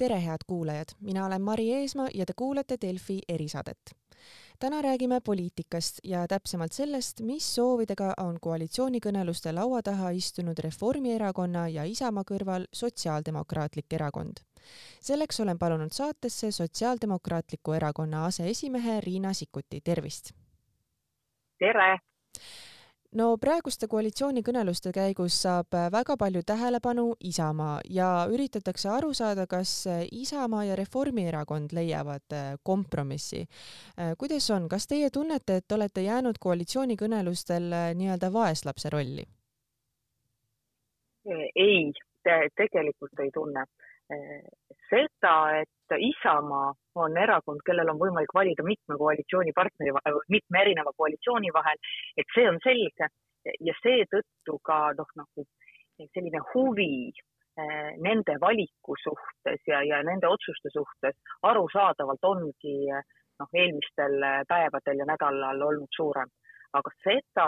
tere, head kuulajad, mina olen Mari Eesmaa ja te kuulate Delfi erisaadet. täna räägime poliitikast ja täpsemalt sellest, mis soovidega on koalitsioonikõneluste laua taha istunud Reformierakonna ja Isamaa kõrval Sotsiaaldemokraatlik Erakond. selleks olen palunud saatesse Sotsiaaldemokraatliku Erakonna aseesimehe Riina Sikkuti, tervist! tere! No praeguste koalitsioonikõneluste käigus saab väga palju tähelepanu Isamaa ja üritatakse aru saada, kas Isamaa ja Reformierakond leiavad äh, kompromissi. Äh, kuidas on, kas teie tunnete, et olete jäänud koalitsioonikõnelustel äh, nii-öelda vaeslapse rolli? ei te, tegelikult ei tunne. seda, et Isamaa on erakond, kellel on võimalik valida mitme koalitsioonipartneri, mitme erineva koalitsiooni vahel, et see on selge ja seetõttu ka noh, nagu selline huvi eh, nende valiku suhtes ja, ja nende otsuste suhtes arusaadavalt ongi noh, eelmistel päevadel ja nädalal olnud suurem. aga seda,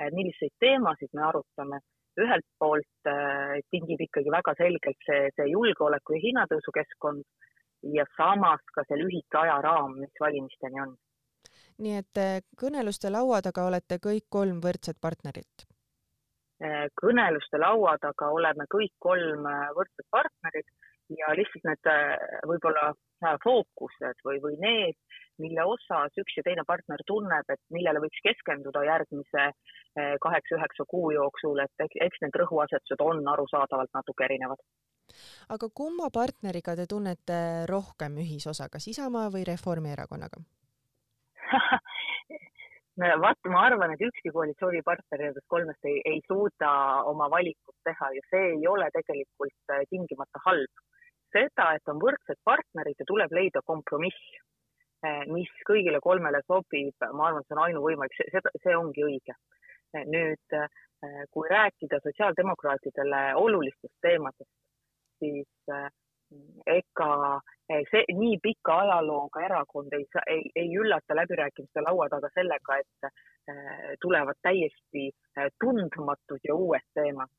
eh, milliseid teemasid me arutame, ühelt poolt eh, tingib ikkagi väga selgelt see, see julgeoleku ja hinnatõusu keskkond ja samas ka see lühike ajaraam, mis valimisteni on. nii et eh, kõneluste laua taga olete kõik kolm võrdset partnerit? Eh, kõneluste laua taga oleme kõik kolm eh, võrdsed partnerid ja lihtsalt need võib-olla fookused või, või need, mille osas üks ja teine partner tunneb, et millele võiks keskenduda järgmise kaheksa-üheksa kuu jooksul, et eks need rõhuasetused on arusaadavalt natuke erinevad aga kumma partneriga te tunnete rohkem ühisosa, kas Isamaa või Reformierakonnaga no vaat ma arvan, et ükski koalitsioonipartner nendest kolmest ei, ei suuda oma valikut teha ja see ei ole tegelikult äh, tingimata halb. seda, et on võrdsed partnerid ja tuleb leida kompromiss, äh, mis kõigile kolmele sobib, ma arvan, see on ainuvõimalik, see, see ongi õige. nüüd, äh, kui rääkida sotsiaaldemokraatidele olulistest teemadest, siis äh, ega äh, see nii pika ajalooga erakond ei, ei, ei üllata läbirääkimiste laua taga sellega, et äh, tulevad täiesti tundmatud ja uued teemad.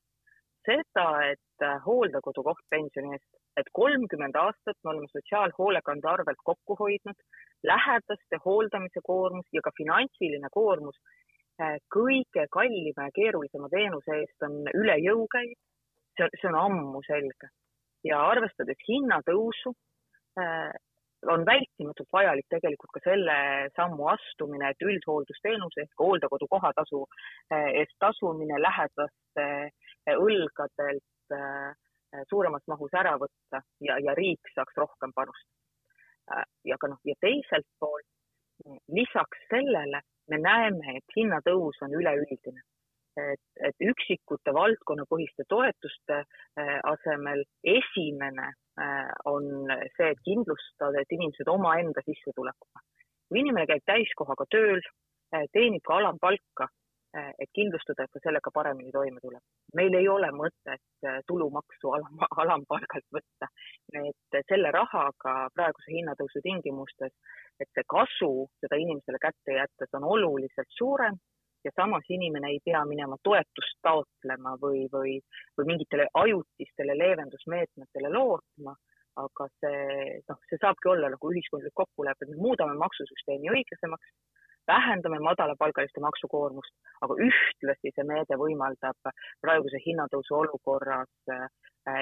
seda, et hooldekodukoht pensioni eest, et kolmkümmend aastat me oleme sotsiaalhoolekande arvelt kokku hoidnud, lähedaste hooldamise koormus ja ka finantsiline koormus kõige kallima ja keerulisema teenuse eest on üle jõu käiv. see, see on ammu selge ja arvestades hinnatõusu äh, on vältimatult vajalik tegelikult ka selle sammu astumine, et üldhooldusteenuse ehk hooldekodu kohatasu äh, eest tasumine lähedaste äh, õlgadelt suuremas mahus ära võtta ja, ja riik saaks rohkem panustada. ja ka noh, ja teiselt poolt lisaks sellele me näeme, et hinnatõus on üleüldine et, et üksikute valdkonnapõhiste toetuste äh, asemel esimene äh, on see, et kindlustada, et inimesed omaenda sissetulekuga. kui inimene käib täiskohaga tööl, äh, teenib ka alampalka, et kindlustada, et ta sellega paremini toime tuleb. meil ei ole mõtet tulumaksu alam, alampalgalt võtta. et selle rahaga praeguse hinnatõusu tingimustes, et see kasu seda inimesele kätte jättes on oluliselt suurem ja samas inimene ei pea minema toetust taotlema või, või, või mingitele ajutistele leevendusmeetmetele lootma, aga see, noh, see saabki olla nagu ühiskondlik kokkulepe, et me muudame maksusüsteemi õiglasemaks, vähendame madalapalgaliste maksukoormust, aga ühtlasi see meede võimaldab praeguse hinnatõusu olukorras äh,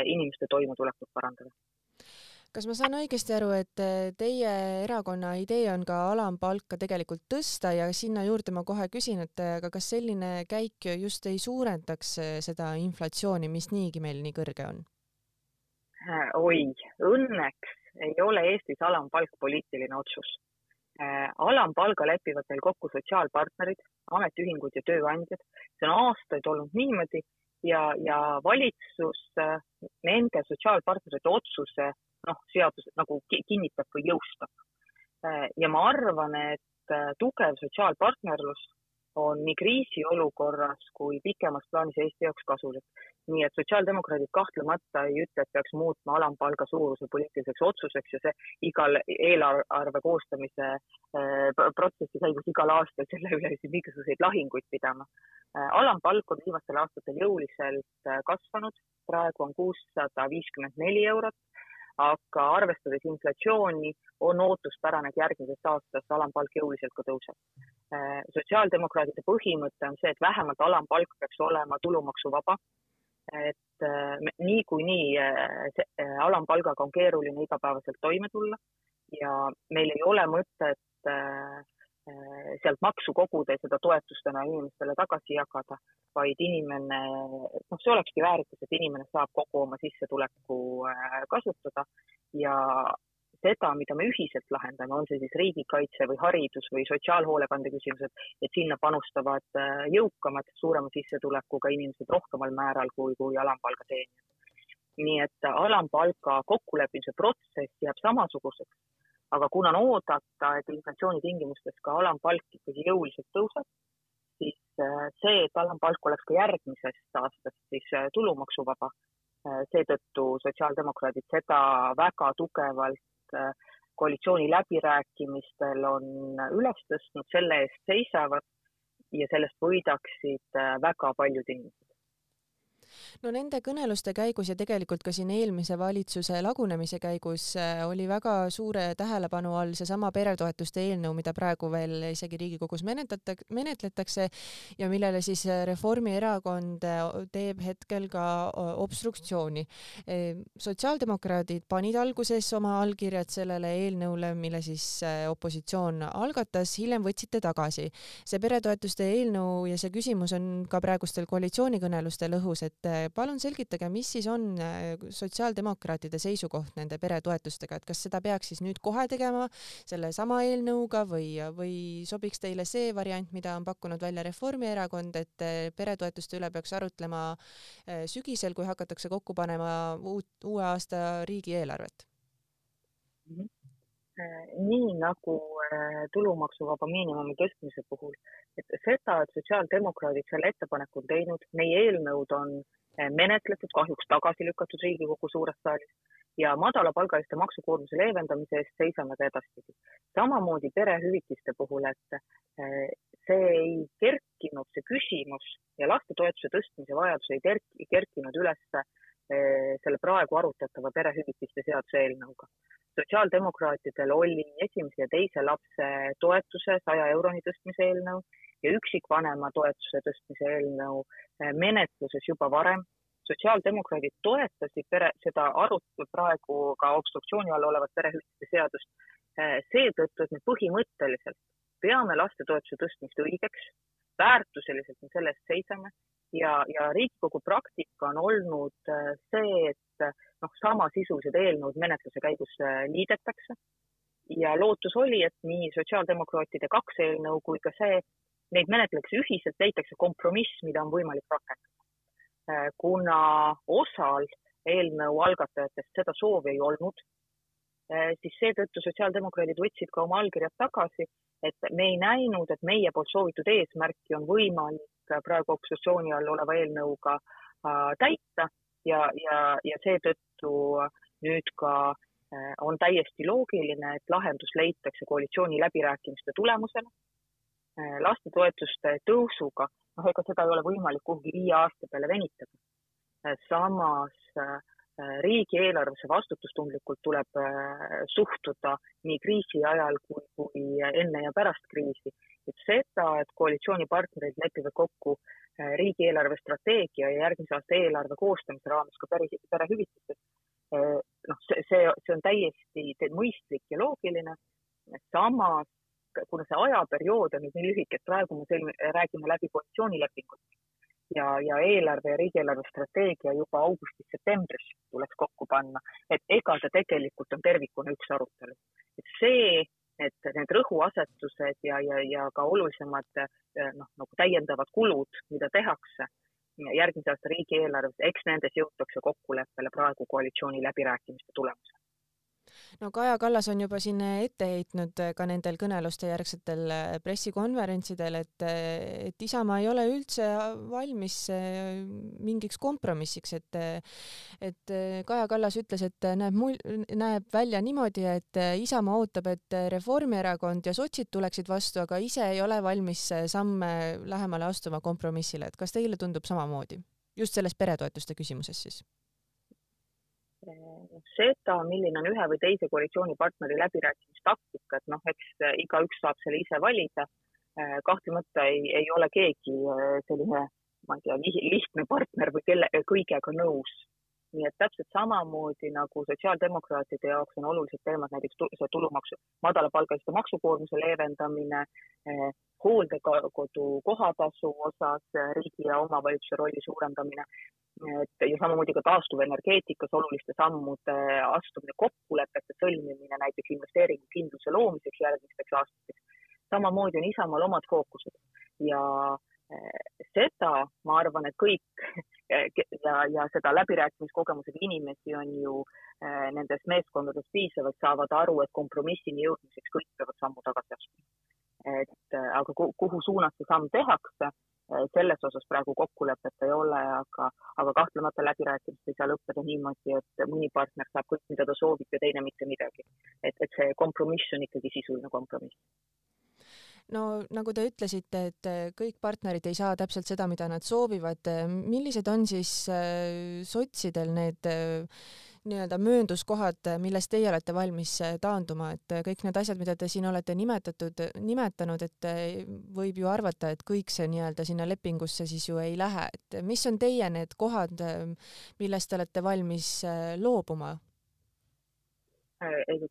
inimeste toimetulekut parandada kas ma saan õigesti aru, et äh, teie erakonna idee on ka alampalka tegelikult tõsta ja sinna juurde ma kohe küsin, et äh, aga kas selline käik just ei suurendaks äh, seda inflatsiooni, mis niigi meil nii kõrge on? oi, õnneks ei ole Eestis alampalk poliitiline otsus. alampalga lepivad meil kokku sotsiaalpartnerid, ametiühingud ja tööandjad. see on aastaid olnud niimoodi ja, ja valitsus nende sotsiaalpartnerite otsuse noh, seadus nagu kinnitab või jõustab. Äh, ja ma arvan, et äh, tugev sotsiaalpartnerlus on nii kriisiolukorras kui pikemas plaanis Eesti jaoks kasulik. nii et sotsiaaldemokraadid kahtlemata ei ütle, et peaks muutma alampalga suuruse poliitiliseks otsuseks ja see igal eelarve koostamise äh, protsessi käigus igal aastal selle üle siin mingisuguseid lahinguid pidama. alampalk on viimastel aastatel jõuliselt kasvanud, praegu on kuussada viiskümmend neli eurot aga arvestades inflatsiooni, on ootuspärane, et järgmisest aastast alampalk jõuliselt ka tõuseb. Äh, sotsiaaldemokraatide põhimõte on see, et vähemalt alampalk peaks olema tulumaksuvaba. et äh, niikuinii äh, alampalgaga on keeruline igapäevaselt toime tulla ja meil ei ole mõtet sealt maksu koguda ja seda toetustena inimestele tagasi jagada, vaid inimene, noh, see olekski väärikus, et inimene saab kogu oma sissetuleku kasutada ja seda, mida me ühiselt lahendame, on see siis riigikaitse või haridus või sotsiaalhoolekande küsimused, et sinna panustavad äh, jõukamad, suurema sissetulekuga inimesed rohkemal määral kui, kui alampalga teenijad. nii et alampalga kokkuleppimise protsess jääb samasuguseks, aga kuna on oodata, et inflatsiooni tingimustes ka alampalk ikkagi jõuliselt tõuseb, siis äh, see, et alampalk oleks ka järgmisest aastast siis äh, tulumaksuvaba, seetõttu sotsiaaldemokraadid seda väga tugevalt Äh, koalitsiooni läbirääkimistel on üles tõstnud, selle eest seisavad ja sellest võidaksid äh, väga paljud inimesed no nende kõneluste käigus ja tegelikult ka siin eelmise valitsuse lagunemise käigus äh, oli väga suure tähelepanu all seesama peretoetuste eelnõu, mida praegu veel isegi Riigikogus menetletakse, menetletakse ja millele siis äh, Reformierakond äh, teeb hetkel ka obstruktsiooni. sotsiaaldemokraadid panid alguses oma allkirjad sellele eelnõule, mille siis opositsioon algatas, hiljem võtsite tagasi. see peretoetuste eelnõu ja see küsimus on ka praegustel koalitsioonikõnelustel õhus, et palun selgitage, mis siis on äh, sotsiaaldemokraatide seisukoht nende peretoetustega, et kas seda peaks siis nüüd kohe tegema sellesama eelnõuga või, või sobiks teile see variant, mida on pakkunud välja Reformierakond, et äh, peretoetuste üle peaks arutlema äh, sügisel, kui hakatakse kokku panema uut, uue aasta riigieelarvet mm? -hmm nii nagu tulumaksuvaba miinimumi tõstmise puhul, et seda, et sotsiaaldemokraadid selle ettepaneku on teinud, meie eelnõud on menetletud, kahjuks tagasi lükatud Riigikogu suures saalis ja madalapalgaliste maksukoormuse leevendamise eest seisame ka edaspidi. samamoodi perehüvitiste puhul, et eh, see ei kerkinud, see küsimus ja lastetoetuse tõstmise vajadus ei terk-, kerkinud üles eh, selle praegu arutatava perehüvitiste seaduse eelnõuga. sotsiaaldemokraatidel oli esimese ja teise lapse toetuse saja euroni tõstmise eelnõu ja üksikvanema toetuse tõstmise eelnõu eh, menetluses juba varem. sotsiaaldemokraadid toetasid pere, seda arutelu praegu ka obstruktsiooni all olevat perehüvitiste seadust eh, seetõttu, et me põhimõtteliselt peame lastetoetuse tõstmist õigeks, väärtuseliselt me selle eest seisame ja, ja Riigikogu praktika on olnud eh, see, et noh, samasisulised eelnõud menetluse käigus liidetakse ja lootus oli, et nii sotsiaaldemokraatide kaks eelnõu kui ka see neid menetletakse ühiselt, leitakse kompromiss, mida on võimalik rakendada. Äh, kuna osal eelnõu algatajatest seda soovi ei olnud, äh, siis seetõttu sotsiaaldemokraadid võtsid ka oma allkirjad tagasi, et me ei näinud, et meie poolt soovitud eesmärki on võimalik praegu obstruktsiooni all oleva eelnõuga äh, täita ja, ja, ja seetõttu nüüd ka on täiesti loogiline, et lahendus leitakse koalitsiooni läbirääkimiste tulemusena Äh, lastetoetuste tõusuga, noh, ega seda ei ole võimalik kuhugi viie aasta peale venitada. Äh, samas äh, riigieelarvesse vastutustundlikult tuleb suhtuda nii kriisi ajal kui, kui enne ja pärast kriisi. et seda, et koalitsioonipartnerid lepivad kokku riigieelarve strateegia ja järgmise aasta eelarve koostamise raames ka päris, perehüvitistes, noh, see, see, see on täiesti mõistlik ja loogiline. samas kuna see ajaperiood on nüüd nii lühike, et praegu me sõlmi, räägime läbi koalitsioonilepingut ja, ja eelarve ja riigieelarve strateegia juba augustis-septembris tuleks kokku panna, et ega ta tegelikult on tervikuna üks arutelu. et see, et need rõhuasetused ja, ja, ja ka olulisemad noh, nagu täiendavad kulud, mida tehakse järgmise aasta riigieelarves, eks nendes jõutakse kokkuleppele praegu koalitsiooni läbirääkimiste tulemusel no Kaja Kallas on juba siin ette heitnud ka nendel kõneluste järgsetel äh, pressikonverentsidel, et, äh, et Isamaa ei ole üldse valmis mingiks kompromissiks, et, et Kaja Kallas ütles, et näeb mul-, näeb välja niimoodi, et Isamaa ootab, et Reformierakond ja sotsid tuleksid vastu, aga ise ei ole valmis samme lähemale astuma kompromissile, et kas teile tundub samamoodi? just selles peretoetuste küsimuses siis seda, milline on ühe või teise koalitsioonipartneri läbirääkimistaktika, et noh, eks igaüks saab selle ise valida. kahtlemata ei, ei ole keegi selline, ma ei tea, lihtne partner või kelle, kõigega nõus nii et täpselt samamoodi nagu sotsiaaldemokraatide jaoks on olulised teemad näiteks see tulumaksu, madalapalgaliste maksukoormuse leevendamine eh,, hooldekodu kohatasu osas riigi ja omavalitsuse rolli suurendamine, et ja samamoodi ka taastuvenergeetikas oluliste sammude astumine, kokkulepete sõlmimine näiteks investeeringukindluse loomiseks järgmisteks aastateks. samamoodi on Isamaal omad fookused ja eh, seda ma arvan, et kõik ja, ja seda läbirääkimiskogemusega inimesi on ju äh, nendes meeskondades piisavalt, saavad aru, et kompromissini jõudmiseks kõik peavad sammu tagasi astuma. et äh, aga kuhu suunas see samm tehakse, äh, selles osas praegu kokkulepet ei ole, aga, aga kahtlemata läbirääkimised ei saa lõppeda niimoodi, et mõni partner saab kõik, mida ta soovib ja teine mitte midagi. et, et see kompromiss on ikkagi sisuline kompromiss no nagu te ütlesite, et äh, kõik partnerid ei saa täpselt seda, mida nad soovivad. millised on siis äh, sotsidel need äh, nii-öelda möönduskohad, millest teie olete valmis taanduma, et kõik need asjad, mida te siin olete nimetatud, nimetanud, et võib ju arvata, et kõik see nii-öelda sinna lepingusse siis ju ei lähe, et mis on teie need kohad, millest te olete valmis loobuma?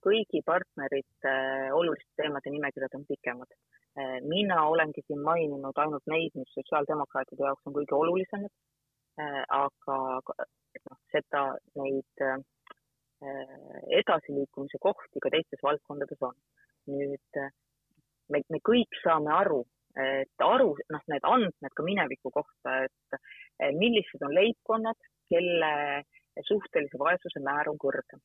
Kõigi partnerite oluliste teemade nimekirjad on pikemad Eh, mina olengi siin maininud ainult neid, mis sotsiaaldemokraatide jaoks on kõige olulisemad. Eh, aga noh, seda, neid edasiliikumise kohti ka teistes valdkondades on. nüüd me, me kõik saame aru, et aru, noh, need andmed ka mineviku kohta, et millised on leibkonnad, kelle suhtelise vaesuse määr on kõrgem.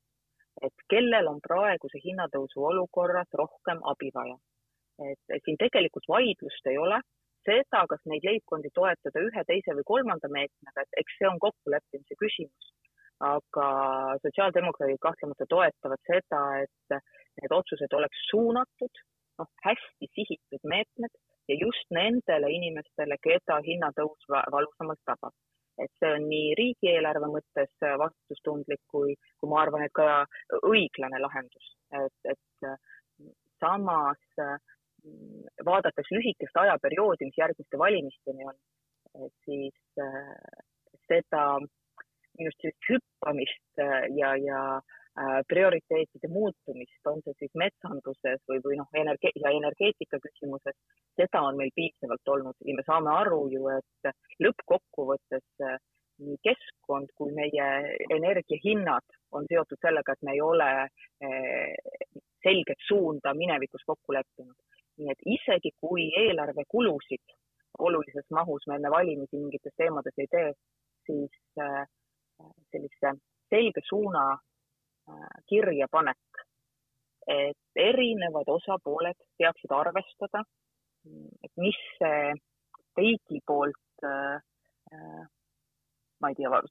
Et kellel on praeguse hinnatõusu olukorras rohkem abi vaja et siin tegelikult vaidlust ei ole. seda, kas neid leibkondi toetada ühe, teise või kolmanda meetmega, et eks see on kokkuleppimise küsimus. aga sotsiaaldemokraadid kahtlemata toetavad seda, et need otsused oleks suunatud, noh, hästi sihitud meetmed ja just nendele inimestele, keda hinnatõus valusamalt tabab et see on nii riigieelarve mõttes vastutustundlik kui, kui ma arvan, et ka õiglane lahendus, et, et samas vaadates lühikest ajaperioodi, mis järgmiste valimisteni on, siis äh, seda minu arust sellist hüppamist äh, ja, ja äh, prioriteetide muutumist, on see siis metsanduses või, või noh, energe- ja energeetika küsimuses, seda on meil piisavalt olnud. Ja me saame aru ju, et lõppkokkuvõttes nii keskkond kui meie energiahinnad on seotud sellega, et me ei ole selget suunda minevikus kokku leppinud. Nii et isegi kui eelarve kulusid olulises mahus me enne valimisi mingites teemades ei tee, siis äh, sellise selge suuna äh, kirjapanek, et erinevad osapooled teaksid arvestada, et mis see riigi poolt äh, ma ei tea,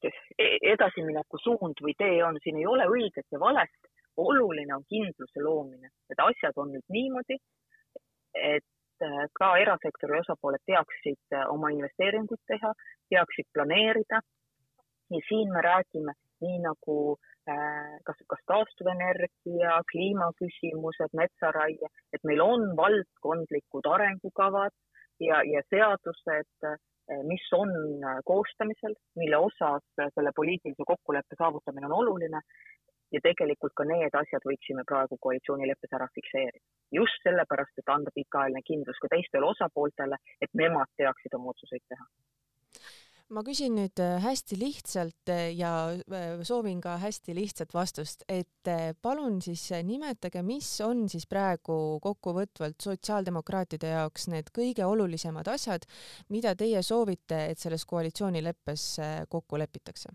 edasimineku suund või tee on, siin ei ole õiget ja valet, oluline on kindluse loomine, et asjad on nüüd niimoodi et äh, ka erasektori osapooled teaksid äh, oma investeeringuid teha, teaksid planeerida. ja siin me räägime nii nagu äh, kas, kas taastuvenergia, kliimaküsimused, metsaraie, et meil on valdkondlikud arengukavad ja, ja seadused, mis on koostamisel, mille osas selle poliitilise kokkuleppe saavutamine on oluline ja tegelikult ka need asjad võiksime praegu koalitsioonileppes ära fikseerida. just sellepärast, et anda pikaajaline kindlus ka teistele osapooltele, et nemad teaksid oma otsuseid teha ma küsin nüüd äh, hästi lihtsalt äh, ja äh, soovin ka hästi lihtsat vastust, et palun siis nimetage, mis on siis praegu kokkuvõtvalt sotsiaaldemokraatide jaoks need kõige olulisemad asjad, mida teie soovite, et selles koalitsioonileppes kokku lepitakse?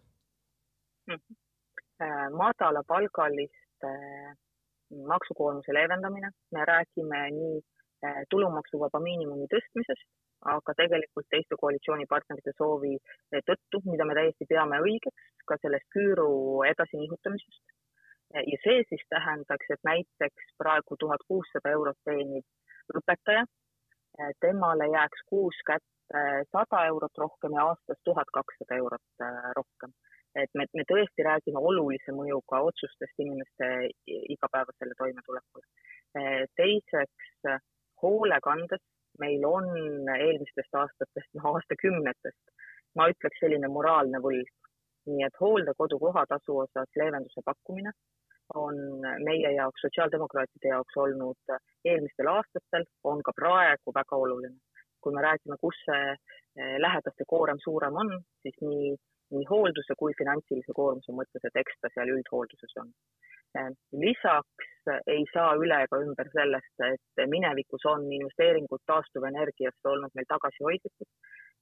Äh, madalapalgaliste maksukoormuse leevendamine, me räägime nii tulumaksuvaba miinimumi tõstmisest, aga tegelikult teiste koalitsioonipartnerite soovi tõttu, mida me täiesti peame õigeks, ka sellest küüru edasi nihutamisest. ja see siis tähendaks, et näiteks praegu tuhat kuussada eurot teeniv õpetaja, temale jääks kuus kätte sada eurot rohkem ja aastas tuhat kakssada eurot rohkem et me, me tõesti räägime olulise mõjuga otsustest inimeste igapäevasele toimetulekule. teiseks, hoolekandes meil on eelmistest aastatest, noh aastakümnetest, ma ütleks selline moraalne võlg. nii et hooldekodu kohatasu osas leevenduse pakkumine on meie jaoks, sotsiaaldemokraatide jaoks olnud eelmistel aastatel, on ka praegu väga oluline. kui me räägime, kus see eh, lähedaste koorem suurem on, siis nii, nii hoolduse kui finantsilise koormuse mõttes, et eks ta seal üldhoolduses on. Eh, lisaks ei saa üle ega ümber sellest, et minevikus on investeeringud taastuvenergiasse olnud meil tagasihoidlikud,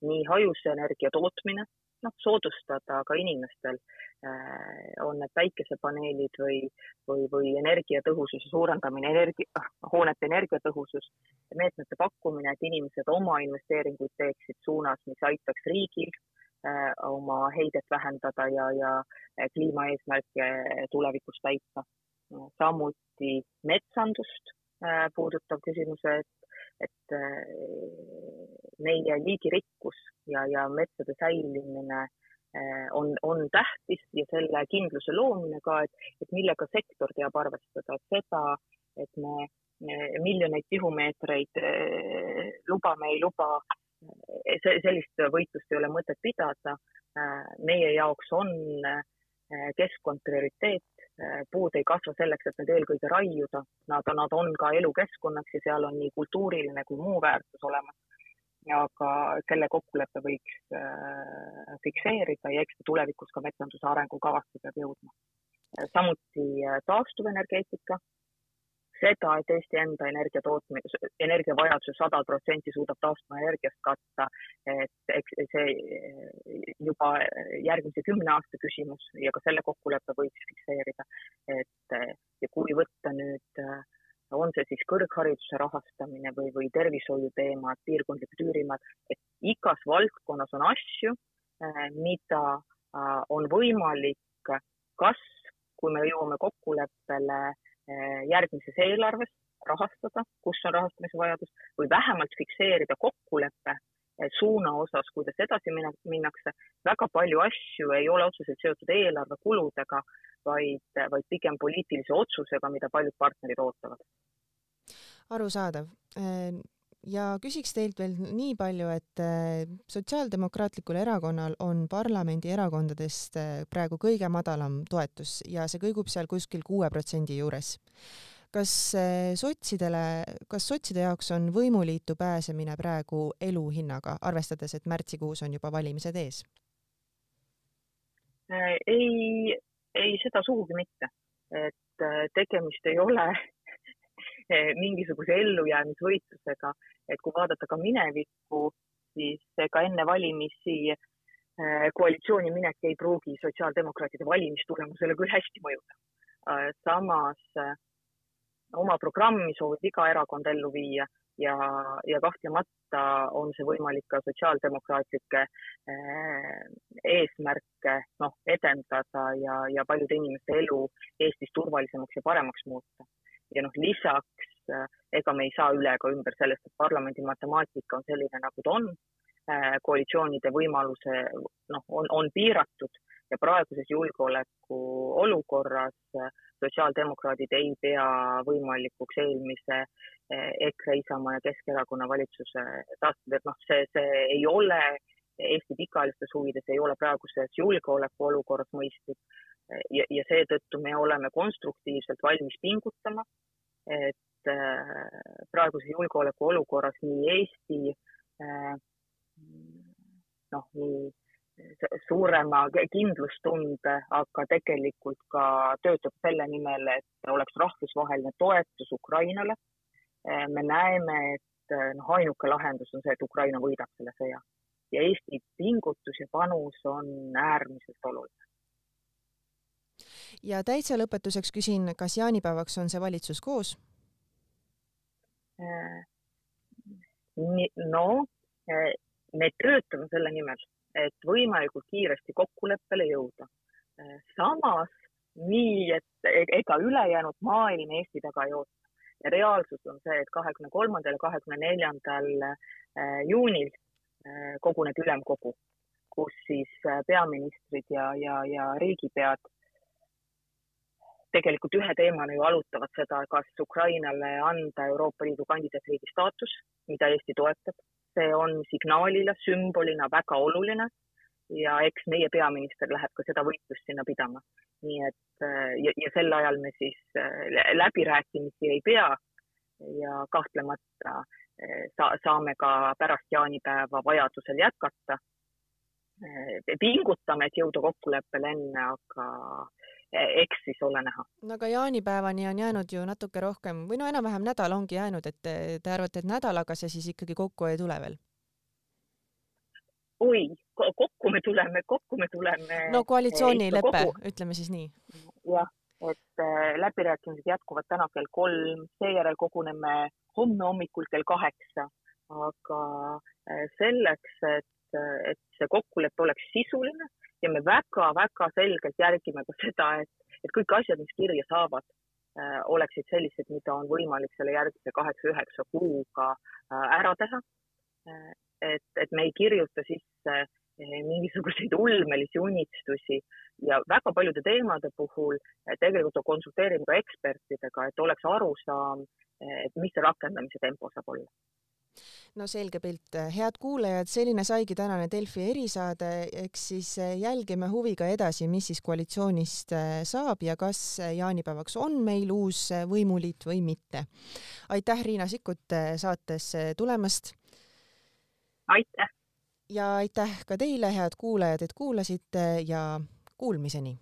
nii hajuse energia tootmine noh, soodustada ka inimestel äh, on need päikesepaneelid või, või, või energiatõhususe suurendamine, energia, ah, hoonete energiatõhusus, meetmete pakkumine, et inimesed oma investeeringuid teeksid suunas, mis aitaks riigil oma heidet vähendada ja, ja kliimaeesmärke tulevikus täita. samuti metsandust äh, puudutav küsimus, et et meie liigirikkus ja, ja metsade säilimine on, on tähtis ja selle kindluse loomine ka, et, et millega sektor teab arvestada, et seda, et me miljoneid tihumeetreid lubame, ei luba, eh, sellist võitlust ei ole mõtet pidada. meie jaoks on keskkond prioriteet, puud ei kasva selleks, et need eelkõige raiuda, nad, nad on ka elukeskkonnaks ja seal on nii kultuuriline kui muu väärtus olemas aga selle kokkuleppe võiks äh, fikseerida ja eks ta tulevikus ka metsanduse arengukavasse peab jõudma. samuti äh, taastuvenergeetika, seda, et Eesti enda energia tootmine, energiavajaduse sada protsenti suudab taastuvenergiast katta, et eks see äh, juba järgmise kümne aasta küsimus ja ka selle kokkuleppe võiks fikseerida. et ja kui võtta nüüd äh, on see siis kõrghariduse rahastamine või, või tervishoiuteemad, piirkondlikud üürimad, et igas valdkonnas on asju, mida on võimalik kas, kui me jõuame kokkuleppele järgmises eelarves rahastada, kus on rahastamise vajadus, või vähemalt fikseerida kokkulepe suuna osas, kuidas edasi minnakse. väga palju asju ei ole otseselt seotud eelarve kuludega, vaid, vaid pigem poliitilise otsusega, mida paljud partnerid ootavad. arusaadav ja küsiks teilt veel nii palju, et äh, Sotsiaaldemokraatlikul Erakonnal on parlamendierakondadest äh, praegu kõige madalam toetus ja see kõigub seal kuskil kuue protsendi juures. kas äh, sotsidele, kas sotside jaoks on võimuliitu pääsemine praegu eluhinnaga, arvestades, et märtsikuus on juba valimised ees? ei, ei seda sugugi mitte, et tegemist ei ole mingisuguse ellujäämisvõitlusega, et kui vaadata ka minevikku, siis ega enne valimisi äh, koalitsiooni minek ei pruugi sotsiaaldemokraatide valimistulemusele küll hästi mõjuda. Äh, samas äh, oma programmi soovib iga erakond ellu viia ja, ja kahtlemata on see võimalik ka sotsiaaldemokraatlikke eesmärke noh, edendada ja, ja paljude inimeste elu Eestis turvalisemaks ja paremaks muuta ja noh, lisaks äh, ega me ei saa üle ega ümber sellest, et parlamendi matemaatika on selline, nagu ta on. Äh, koalitsioonide võimaluse noh, on, on piiratud ja praeguses julgeoleku olukorras äh, sotsiaaldemokraadid ei pea võimalikuks eelmise EKRE, Isamaa ja Keskerakonna valitsuse taastada, et noh, see, see ei ole Eesti pikaajalistes huvides, ei ole praeguses julgeolekuolukorras mõistlik ja, ja seetõttu me oleme konstruktiivselt valmis pingutama, et äh, praeguses julgeolekuolukorras nii Eesti äh, noh, nii suurema kindlustunde, aga tegelikult ka töötab selle nimel, et oleks rahvusvaheline toetus Ukrainale. Äh, me näeme, et noh, ainuke lahendus on see, et Ukraina võidab selle sõja ja Eesti pingutus ja panus on äärmiselt oluline ja täitsa lõpetuseks küsin, kas jaanipäevaks on see valitsus koos? Äh, no äh, me töötame selle nimel, et võimalikult kiiresti kokkuleppele jõuda. Äh, samas nii, et e-, ega ülejäänud maailm Eesti taga ei oota. ja reaalsus on see, et kahekümne kolmandal ja kahekümne neljandal juunil koguneb ülemkogu kus siis peaministrid ja, ja, ja riigipead tegelikult ühe teemana ju arutavad seda, kas Ukrainale anda Euroopa Liidu kandidaatriigi staatus, mida Eesti toetab. see on signaalina, sümbolina väga oluline ja eks meie peaminister läheb ka seda võitlust sinna pidama. nii et ja, ja sel ajal me siis läbirääkimisi ei pea ja kahtlemata sa, saame ka pärast jaanipäeva vajadusel jätkata. pingutame, et jõuda kokkuleppele enne, aga eks siis ole näha. no aga jaanipäevani on jäänud ju natuke rohkem või no enam-vähem nädal ongi jäänud, et te, te arvate, et nädalaga see siis ikkagi kokku ei tule veel? oi, kokku me tuleme, kokku me tuleme. no koalitsioonilepe, ütleme siis nii. jah, et äh, läbirääkimised jätkuvad täna kell kolm, seejärel koguneme homme hommikul kell kaheksa, aga äh, selleks, et, et see kokkulepe oleks sisuline ja me väga-väga selgelt järgime ka seda, et, et kõik asjad, mis kirja saavad, äh, oleksid sellised, mida on võimalik selle järgmise kaheksa-üheksa kuuga äh, ära teha. Äh, et, et me ei kirjuta sisse mingisuguseid ulmelisi unistusi ja väga paljude teemade puhul tegelikult konsulteerime ka ekspertidega, et oleks arusaam, et mis see rakendamise tempo saab olla no selge pilt, head kuulajad, selline saigi tänane Delfi erisaade, eks siis eh, jälgime huviga edasi, mis siis koalitsioonist eh, saab ja kas eh, jaanipäevaks on meil uus võimuliit või mitte. aitäh, Riina Sikkut saatesse tulemast. aitäh. ja aitäh ka teile, head kuulajad, et kuulasite ja kuulmiseni